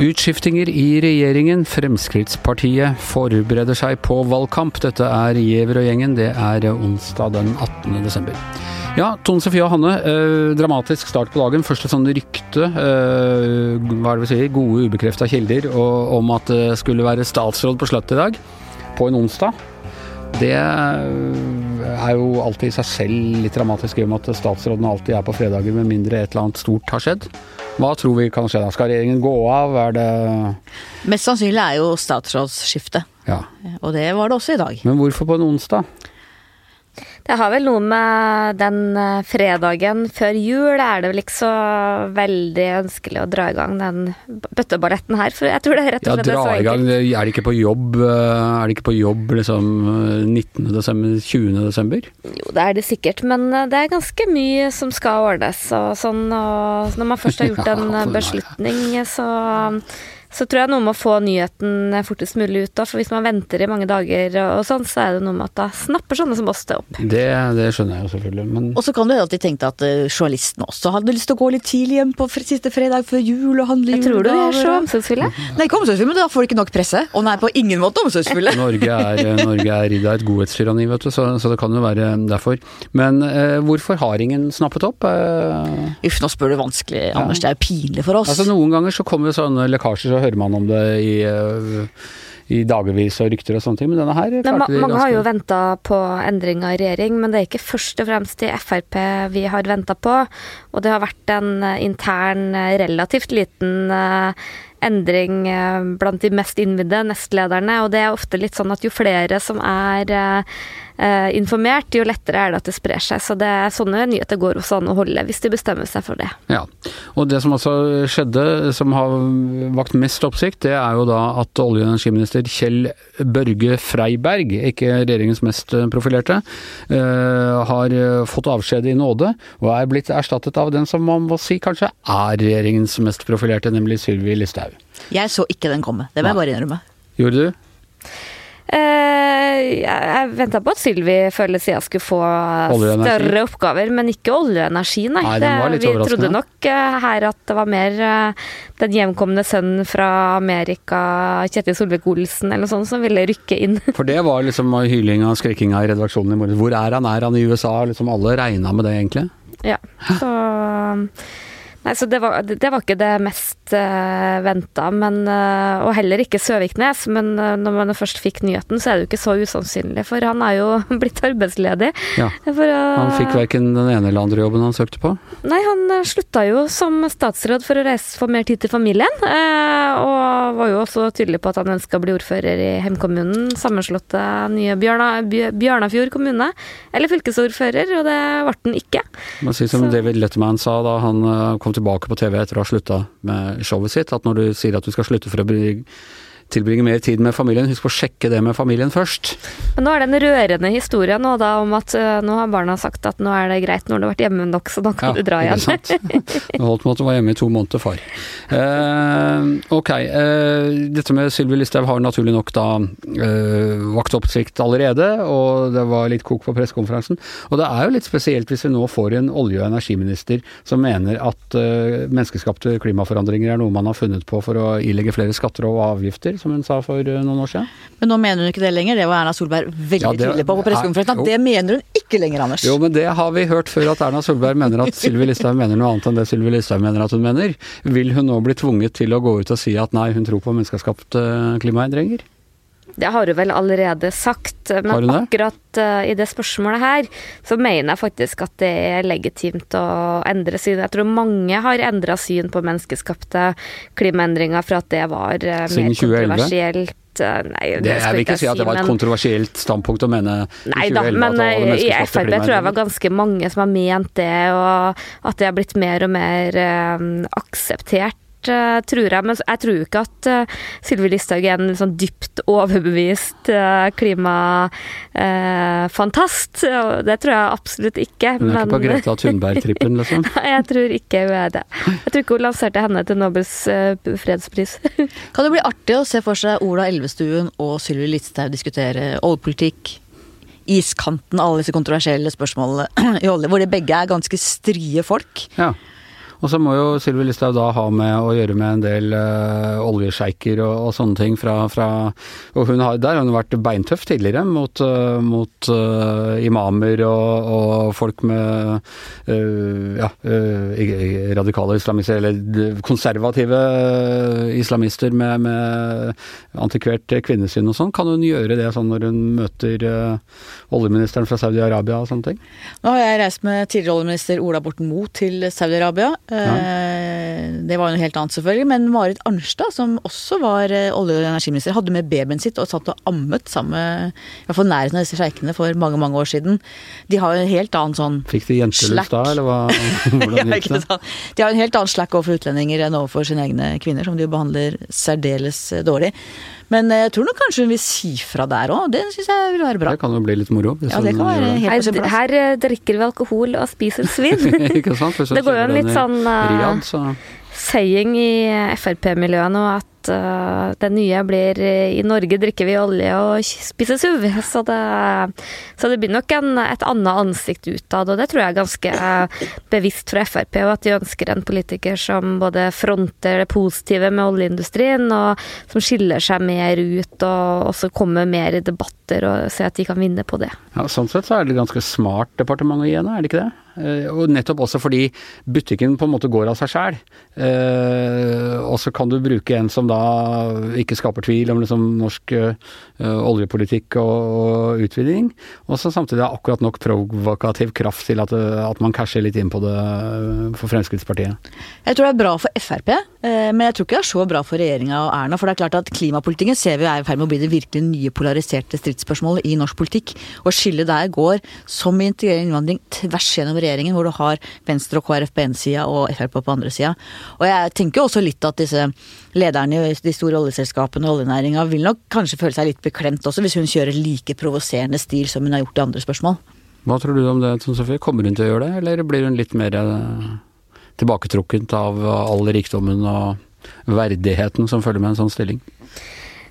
Utskiftinger i regjeringen. Fremskrittspartiet forbereder seg på valgkamp. Dette er Giæver og gjengen. Det er onsdag den 18. desember. Ja, Tone Sofie og Hanne. Eh, dramatisk start på dagen. Først et sånt rykte, eh, hva er det vi sier, gode ubekrefta kilder, og, om at det skulle være statsråd på slutt i dag. På en onsdag. Det er jo alltid i seg selv litt dramatisk i og med at statsrådene alltid er på fredager med mindre et eller annet stort har skjedd. Hva tror vi kan skje da? Skal regjeringen gå av? Er det Mest sannsynlig er jo statsrådsskifte. Ja. Og det var det også i dag. Men hvorfor på en onsdag? Det har vel noe med den eh, fredagen før jul, er det vel ikke så veldig ønskelig å dra i gang den bøtteballetten her. For jeg tror det er rett og slett ja, dra i gang, Er det ikke på jobb, eh, er det ikke på jobb liksom 19. Eh, desember, 20. desember? Jo, det er det sikkert, men det er ganske mye som skal ordnes og sånn. Og når man først har gjort en beslutning, så så tror jeg noe med å få nyheten fortest mulig ut da, for hvis man venter i mange dager og sånn, så er det noe med at da snapper sånne som oss det opp. Det, det skjønner jeg jo selvfølgelig, men Og så kan du alltid tenke at uh, journalisten også hadde lyst til å gå litt tidlig hjem på siste fredag før jul og handle julegaver. Tror du de er så omsorgsfulle? Nei, ikke omsorgsfulle, men da får de ikke nok presse. Og nei, på ingen måte omsorgsfulle. Norge er, eh, Norge er ridd av et godhetstyranni, vet du, så, så, det kan jo være derfor. Men eh, hvorfor har ingen snappet opp? Eh... Uff, nå spør du vanskelig, Anders. Det er jo pinlig for oss. Altså, noen ganger så kommer sånne lekkasjer, så hører man om det i, eh, i dagevis og rykter og sånne ting, men denne her klarte ma de Mange har jo venta på endringer i regjering, men det er ikke først og fremst i Frp vi har venta på. Og det har vært en eh, intern, eh, relativt liten endring blant de mest innvidde nestlederne, og det er ofte litt sånn at jo flere som er eh, informert, jo lettere er det at det sprer seg. Så det er sånne nyheter går også an å holde, hvis de bestemmer seg for det. Ja, og det som altså skjedde, som har vakt mest oppsikt, det er jo da at olje- og energiminister Kjell Børge Freiberg, ikke regjeringens mest profilerte, eh, har fått avskjed i nåde, og er blitt erstattet av den som man må si kanskje er regjeringens mest profilerte, nemlig Sylvi Listhaug. Jeg så ikke den komme, det må jeg bare innrømme. Gjorde du? Eh, jeg venta på at Sylvi før eller siden skulle få større oppgaver, men ikke olje og energi, nei. nei det, vi trodde nok eh, her at det var mer eh, den hjemkomne sønnen fra Amerika, Kjetil Solvik-Olsen eller noe sånt, som ville rykke inn. For det var liksom hylinga og skrikinga i redaksjonen i morgen. Hvor er han, er han i USA? Liksom alle regna med det, egentlig. Ja, så Nei, så det var, det var ikke det mest uh, venta, men uh, Og heller ikke Søviknes, men uh, når man først fikk nyheten, så er det jo ikke så usannsynlig, for han er jo blitt arbeidsledig. Ja, for, han fikk verken den ene eller andre jobben han søkte på? Nei, han slutta jo som statsråd for å reise for mer tid til familien, og var jo også tydelig på at han ønska å bli ordfører i hjemkommunen, sammenslåtte nye Bjørna, Bjørnafjord kommune, eller fylkesordfører, og det ble han ikke. Man sier som så. David Letterman sa da han kom kom tilbake på TV etter å ha slutta med showet sitt, at når du sier at du skal slutte for å bli tilbringe mer tid med familien. Husk på å sjekke det med familien først. Men nå er det en rørende historie nå da om at uh, nå har barna sagt at nå er det greit når du har vært hjemme nok, så nå kan ja, du dra igjen. Ja, sant. Det holdt med at du var hjemme i to måneder, far. Uh, ok. Uh, dette med Sylvi Listhaug har naturlig nok da vakt oppsikt allerede, og det var litt kok på pressekonferansen. Og det er jo litt spesielt hvis vi nå får en olje- og energiminister som mener at menneskeskapte klimaforandringer er noe man har funnet på for å ilegge flere skatter og avgifter som hun sa for eh, noen år siden. Men nå mener hun ikke det lenger, det var Erna Solberg veldig ja, tydelig på på pressekonferansen. Det mener hun ikke lenger, Anders. Jo, men det har vi hørt før at Erna Solberg mener at Sylvi Listhaug mener noe annet enn det Sylvi Listhaug mener at hun mener. Vil hun nå bli tvunget til å gå ut og si at nei, hun tror på menneskeskapte klimaendringer? Det har hun vel allerede sagt, men akkurat uh, i det spørsmålet her, så mener jeg faktisk at det er legitimt å endre syn. Jeg tror mange har endra syn på menneskeskapte klimaendringer fra at det var uh, mer kontroversielt. Eh, nei, det, jeg vil ikke si at det var et kontroversielt standpunkt å mene Nei da, men i Frp tror jeg var ganske mange som har ment det, og at det har blitt mer og mer um, akseptert Eh, tror jeg. Men jeg tror ikke at uh, Sylvi Listhaug er en sånn dypt overbevist uh, klimafantast. Uh, det tror jeg absolutt ikke. Hun er men... ikke på Greta Thunberg-trippen, liksom? jeg tror ikke hun er det. Jeg tror ikke hun lanserte henne til Nobels fredspris. kan det bli artig å se for seg Ola Elvestuen og Sylvi Listhaug diskutere oljepolitikk iskanten, alle disse kontroversielle spørsmålene i olje, hvor de begge er ganske strie folk. Ja. Og så må jo Sylvi Listhaug da ha med å gjøre med en del uh, oljesjeiker og, og, sånne ting fra, fra Og hun har, der har hun vært beintøff tidligere mot, uh, mot uh, imamer og, og, folk med ja, radikale islamister, eller konservative islamister med, med antikvert kvinnesyn og sånn. Kan hun gjøre det sånn når hun møter oljeministeren fra Saudi-Arabia og sånne ting? Nå har jeg reist med tidligere oljeminister Ola Borten Moe til Saudi-Arabia. Eh, det var jo noe helt annet, selvfølgelig. Men Marit Arnstad, som også var eh, olje- og energiminister, hadde med babyen sitt og satt og ammet sammen med i hvert fall nærheten av disse sjeikene for mange mange år siden. De har jo en helt annen sånn Fikk de jentelus da, eller hva, hvordan gikk det? de har en helt annen slack overfor utlendinger enn overfor sine egne kvinner, som de jo behandler særdeles eh, dårlig. Men jeg tror nok kanskje hun vil si fra der òg. Det syns jeg vil være bra. Det kan jo bli litt moro. Ja, det kan være helt her, her drikker vi alkohol og spiser svin. Ikke sant? det går jo en litt sånn Riyadh, så saying i Frp-miljøet nå at uh, det nye blir I Norge drikker vi olje og spiser SUV. Så det, så det blir nok en, et annet ansikt utad, og det tror jeg er ganske uh, bevisst fra Frp. Og at de ønsker en politiker som både fronter det positive med oljeindustrien, og som skiller seg mer ut og også kommer mer i debatter og ser at de kan vinne på det. Ja, Sånn sett så er det ganske smart departement å gi henne, er det ikke det? Eh, og nettopp også fordi butikken på en måte går av seg sjæl. Eh, og så kan du bruke en som da ikke skaper tvil om liksom norsk uh, oljepolitikk og, utvinning, og så samtidig har akkurat nok provokativ kraft til at, at, man casher litt inn på det for Fremskrittspartiet. Jeg tror det er bra for Frp, men jeg tror ikke det er så bra for regjeringa og Erna. For det er klart at klimapolitikken ser vi er i ferd med å bli det virkelig nye polariserte stridsspørsmålet i norsk politikk. Og skillet der går, som i integrering og innvandring, tvers gjennom regjeringen, hvor du har Venstre og KrF på ene sida og Frp på andre sida. Og jeg tenker også litt at disse lederne i de store oljeselskapene og oljenæringa vil nok kanskje føle seg litt beklemt også, hvis hun kjører like provoserende stil som hun har gjort i andre spørsmål. Hva tror du om det, Tone Sofie? Kommer hun til å gjøre det, eller blir hun litt mer eh, tilbaketrukket av all rikdommen og verdigheten som følger med en sånn stilling?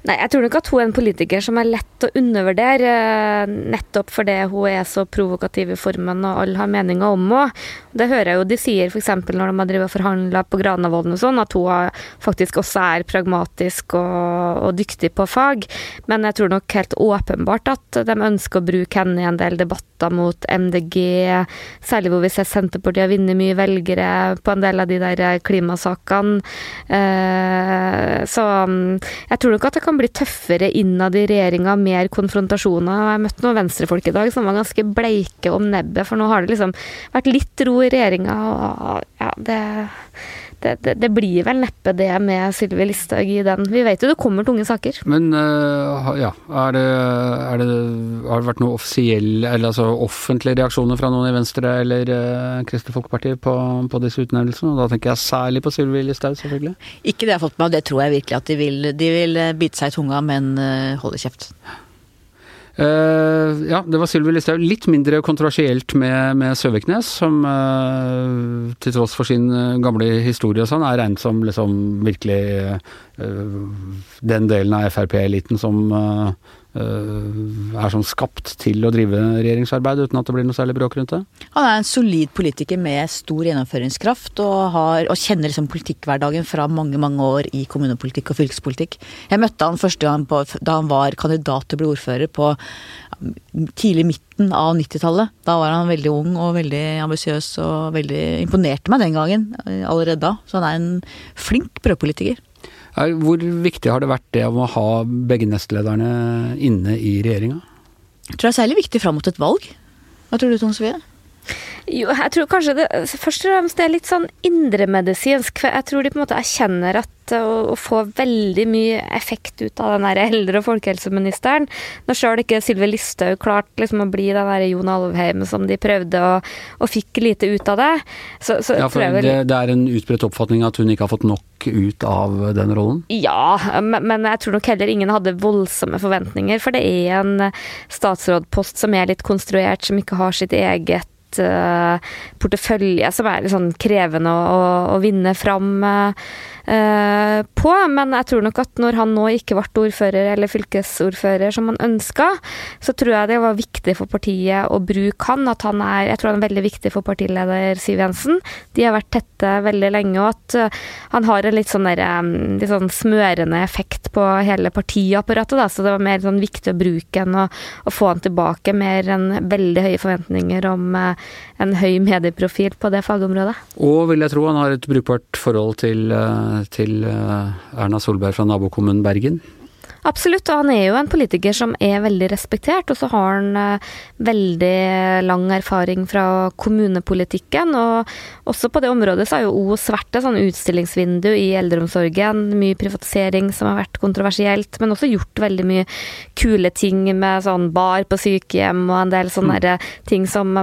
Nei, jeg tror nok at hun er en politiker som er lett å undervurdere, eh, nettopp fordi hun er så provokativ i formen og alle har meninger om henne. Det hører jeg jo de sier f.eks. når de har forhandla på Granavolden og sånn, at hun faktisk også er pragmatisk og, og, dyktig på fag. Men jeg tror nok helt åpenbart at de ønsker å bruke henne i en del debatter mot MDG, særlig hvor vi ser Senterpartiet har vunnet mye velgere på en del av de der klimasakene. Eh, så mm, jeg tror nok at det kan bli tøffere innad i regjeringa, mer konfrontasjoner. Jeg har møtt noen venstrefolk i dag som var ganske bleike om nebbet, for nå har det liksom vært litt ro i regjeringa, og ja, det, det, det, det, blir vel neppe det med Sylvi Listhaug i den. Vi vet jo det kommer tunge saker. Men uh, ja, er det, er det, har det vært noen offisielle, eller altså offentlige reaksjoner fra noen i Venstre eller uh, Kristelig Folkeparti på, på, disse utnevnelsene? Og da tenker jeg særlig på Sylvi Listhaug, selvfølgelig. Ikke det jeg har fått med meg, og det tror jeg virkelig at de vil. De vil bite seg i tunga, men uh, holde kjeft. Uh, ja, det var Sylvi Listhaug. Litt mindre kontroversielt med, med Søviknes, som uh, til tross for sin uh, gamle historie og sånn, er regnet som liksom virkelig den delen av Frp-eliten som er sånn skapt til å drive regjeringsarbeid uten at det blir noe særlig bråk rundt det? Han er en solid politiker med stor gjennomføringskraft og, har, og kjenner liksom politikkhverdagen fra mange mange år i kommunepolitikk og fylkespolitikk. Jeg møtte han første gang på, da han var kandidat til å bli ordfører på tidlig midten av 90-tallet. Da var han veldig ung og veldig ambisiøs og veldig imponerte meg den gangen allerede da. Så han er en flink brødpolitiker. Hvor viktig har det vært det om å ha begge nestlederne inne i regjeringa? Jeg tror det er særlig viktig fram mot et valg. Hva tror du, Tone Sofie? Jo, jeg tror kanskje det først og fremst det er litt sånn indremedisinsk. Jeg tror de på en måte erkjenner at å, få veldig mye effekt ut av den der eldre folkehelseministeren. Når sjøl ikke Sylvi Listhaug klarte liksom å bli den der Jon Alvheim som de prøvde, og, og fikk lite ut av det. Så, så ja, for vel... det, det, er en utbredt oppfatning at hun ikke har fått nok ut av den rollen? Ja, men jeg tror nok heller ingen hadde voldsomme forventninger. For det er en statsrådpost som er litt konstruert, som ikke har sitt eget portefølje som er litt sånn krevende å, å, vinne fram. Eh, på. Men jeg tror nok at når han nå ikke ble ordfører eller fylkesordfører som han ønska, så tror jeg det var viktig for partiet å bruke han. At han er Jeg tror han er veldig viktig for partileder Siv Jensen. De har vært tette veldig lenge, og at uh, han har en litt sånn, der, litt sånn smørende effekt på hele partiapparatet. Da. Så det var mer sånn viktig å bruke enn å, å få han tilbake, mer enn veldig høye forventninger om uh, en høy medieprofil på det fagområdet. Og vil jeg tro han har et brukbart forhold til, uh, til Erna Solberg fra nabokommunen Bergen? Absolutt, og han er jo en politiker som er veldig respektert. Og så har han uh, veldig lang erfaring fra kommunepolitikken. Og også på det området så har jo Os vært et sånn utstillingsvindu i eldreomsorgen. Mye privatisering som har vært kontroversielt, men også gjort veldig mye kule ting med sånn bar på sykehjem og en del sånne mm. ting som,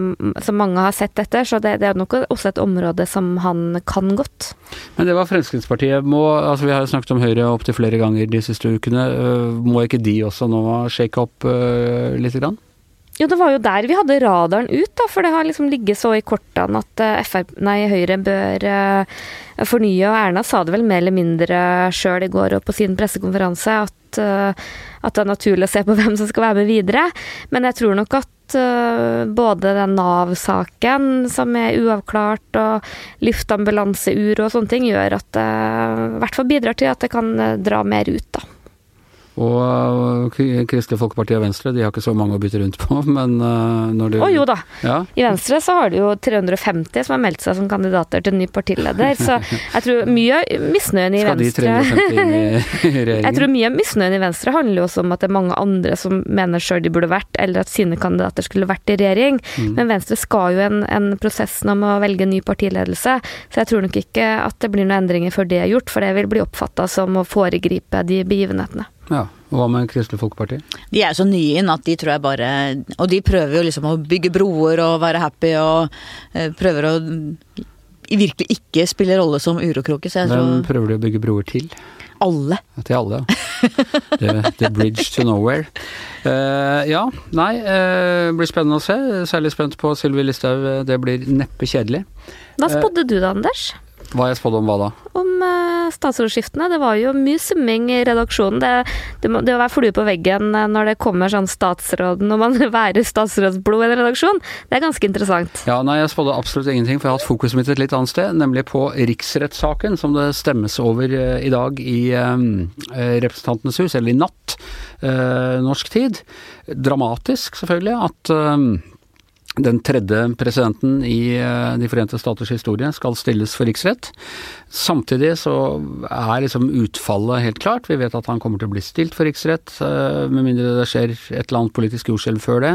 som, mange har sett etter. Så det, det er nok også et område som han kan godt. Men det var Fremskrittspartiet. Må, altså vi har jo snakket om Høyre opptil flere ganger de siste ukene. Eh, må ikke de også nå shake opp uh, lite grann? Jo, det var jo der vi hadde radaren ut, da, for det har liksom ligget så i kortene at uh, FR, nei, Høyre bør uh, fornye. Og Erna sa det vel mer eller mindre sjøl i går og på sin pressekonferanse at, uh, at det er naturlig å se på hvem som skal være med videre. Men jeg tror nok at både den Nav-saken som er uavklart, og luftambulanseuro og sånne ting, gjør at det i hvert fall bidrar til at det kan dra mer ut, da. Og Kristelig Folkeparti og Venstre de har ikke så mange å bytte rundt på, men uh, når du Å jo da. Ja. I Venstre så har du jo 350 som har meldt seg som kandidater til ny partileder, så jeg tror mye av misnøyen i Skal Venstre Skal de 350 inn i regjeringen? Jeg tror mye av misnøyen i Venstre handler jo også om at det er mange andre som mener sjøl de burde vært, eller at sine kandidater skulle vært i regjering. Mm. Men Venstre skal jo en, en prosess om å velge ny partiledelse, så jeg tror nok ikke at det blir noen endringer før det er gjort, for det vil bli oppfatta som å foregripe de begivenhetene. Ja, og Hva med Kristelig Folkeparti? De er så nye inn at de tror jeg bare Og de prøver jo liksom å bygge broer og være happy og uh, prøver å virkelig ikke spille rolle som urokråke. Hvem prøver de å bygge broer til? Alle. Til alle, ja. the, the, bridge to nowhere. Uh, ja, nei, uh, blir spennende å se. Særlig spent på Sylvi Listhaug. Det blir neppe kjedelig. Hva spådde du da, Anders? Hva jeg spådde om hva da? Om uh, statsrådsskiftene. Det var jo mye summing i redaksjonen. Det, det, må, det å være flue på veggen eh, når det kommer sånn statsråd Når man værer statsrådsblod i en redaksjon, det er ganske interessant. Ja, nei, jeg spådde absolutt ingenting, for jeg har hatt fokuset mitt et litt annet sted. Nemlig på riksrettssaken som det stemmes over uh, i dag i uh, Representantenes hus, eller i natt, norsk tid. Dramatisk, selvfølgelig, at den tredje presidenten i eh, De forente staters historie skal stilles for riksrett. Samtidig så er liksom utfallet helt klart. Vi vet at han kommer til å bli stilt for riksrett, eh, med mindre det skjer et eller annet politisk jordskjelv før det.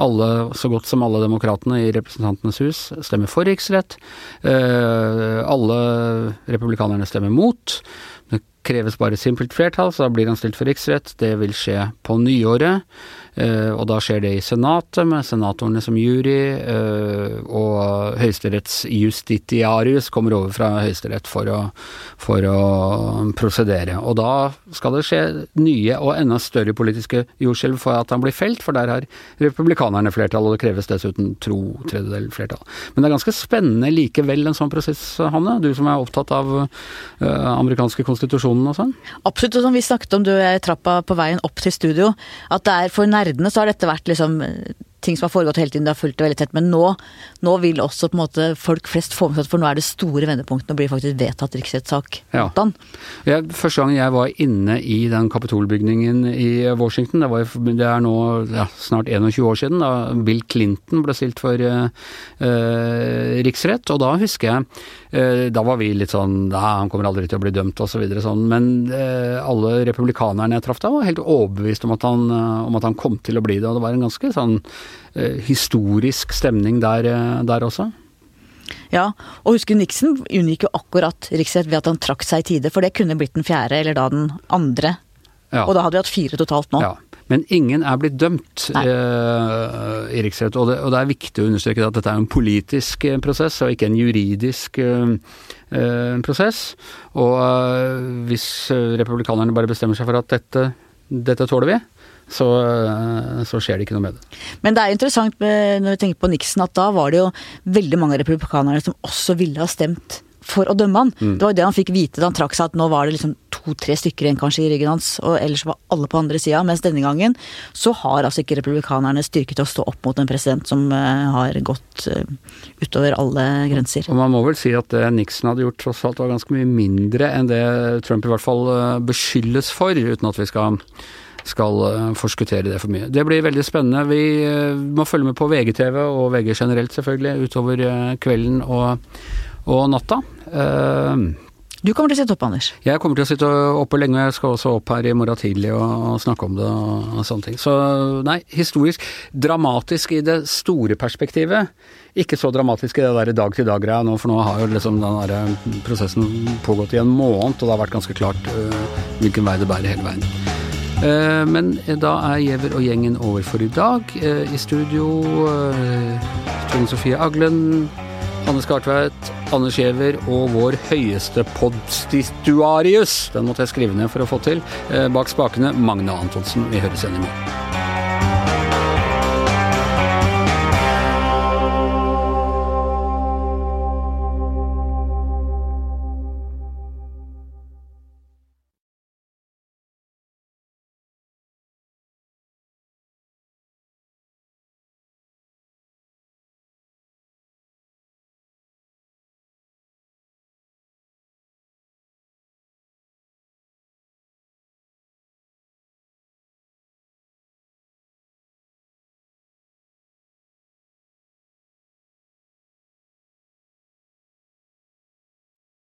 Alle, så godt som alle demokratene i Representantenes hus stemmer for riksrett. Eh, alle republikanerne stemmer mot. Det kreves bare simpelt flertall, så da blir han stilt for riksrett. Det vil skje på nyåret. Eh, og da skjer det i Senatet, med senatorene som jury, eh, og høyesterettsjustitiarius kommer over fra Høyesterett for å, for å prosedere. Og da skal det skje nye og enda større politiske jordskjelv for at han blir felt, for der har republikanerne flertall, og det kreves dessuten tro tredjedel flertall. Men det er ganske spennende likevel, en sånn prosess, Hanne, du som er opptatt av amerikanske amerikanske konstitusjonen og sånn? Absolutt, og som vi snakket om du og i trappa på veien opp til studio, at det er for nerdene så har dette vært liksom ting som har foregått hele tiden, de har fulgt det veldig tett. Men nå, nå, vil også på en måte folk flest få med seg for nå er det store vendepunktet og blir faktisk vedtatt riksrettssak. Ja. Jeg, første gang jeg var inne i den kapitolbygningen i Washington, det, var, det er nå ja, snart 21 år siden, da Bill Clinton ble stilt for uh, riksrett. Og da husker jeg uh, Da var vi litt sånn Nei, han kommer aldri til å bli dømt osv. Så videre, sånn. Men alle republikanerne jeg traff da, var helt overbevist om at, han, om at han kom til å bli det. Og det var en ganske sånn historisk stemning der, eh, der også. Ja, og husker Nixon unngikk jo akkurat riksrett ved at han trakk seg i tide, for det kunne blitt den fjerde eller da den andre. Ja. Og da hadde vi hatt fire totalt nå. Ja. Men ingen er blitt dømt eh, i riksrett, og det, og det, er viktig å understreke at dette er en politisk eh, prosess og ikke en juridisk eh, prosess. Og eh, hvis republikanerne bare bestemmer seg for at dette, dette tåler vi, så, eh, så, skjer det ikke noe med det. Men det er interessant når vi tenker på Nixon, at da var det jo veldig mange republikanere som også ville ha stemt for å dømme han. Det var jo det han fikk vite da han trakk seg, at nå var det liksom to-tre stykker igjen kanskje i ryggen hans, og ellers var alle på andre sida. Mens denne gangen så har altså ikke republikanerne styrke til å stå opp mot en president som uh, har gått uh, utover alle grenser. Og man må vel si at det Nixon hadde gjort tross alt var ganske mye mindre enn det Trump i hvert fall beskyldes for, uten at vi skal skal forskuttere det for mye. Det blir veldig spennende. Vi må følge med på VGTV og VG generelt, selvfølgelig, utover kvelden og, og natta. Du kommer til å sitte oppe, Anders? Jeg kommer til å sitte oppe lenge. Jeg skal også opp her i morgen tidlig og, snakke om det og, sånne ting. Så nei, historisk. Dramatisk i det store perspektivet. Ikke så dramatisk i det der dag-til-dag-greia nå, for nå har jo liksom den der eh, prosessen pågått i en måned, og det har vært ganske klart hvilken vei det bærer hele veien. Uh, men da er Giæver og gjengen over for i dag. Uh, I studio Tone Sofie Aglen. Anne Skartveit, Anders Giæver og vår høyeste podstituarius. Den måtte jeg skrive ned for å få til. Eh, bak spakene Magne Antonsen. Vi høres igjen i morgen.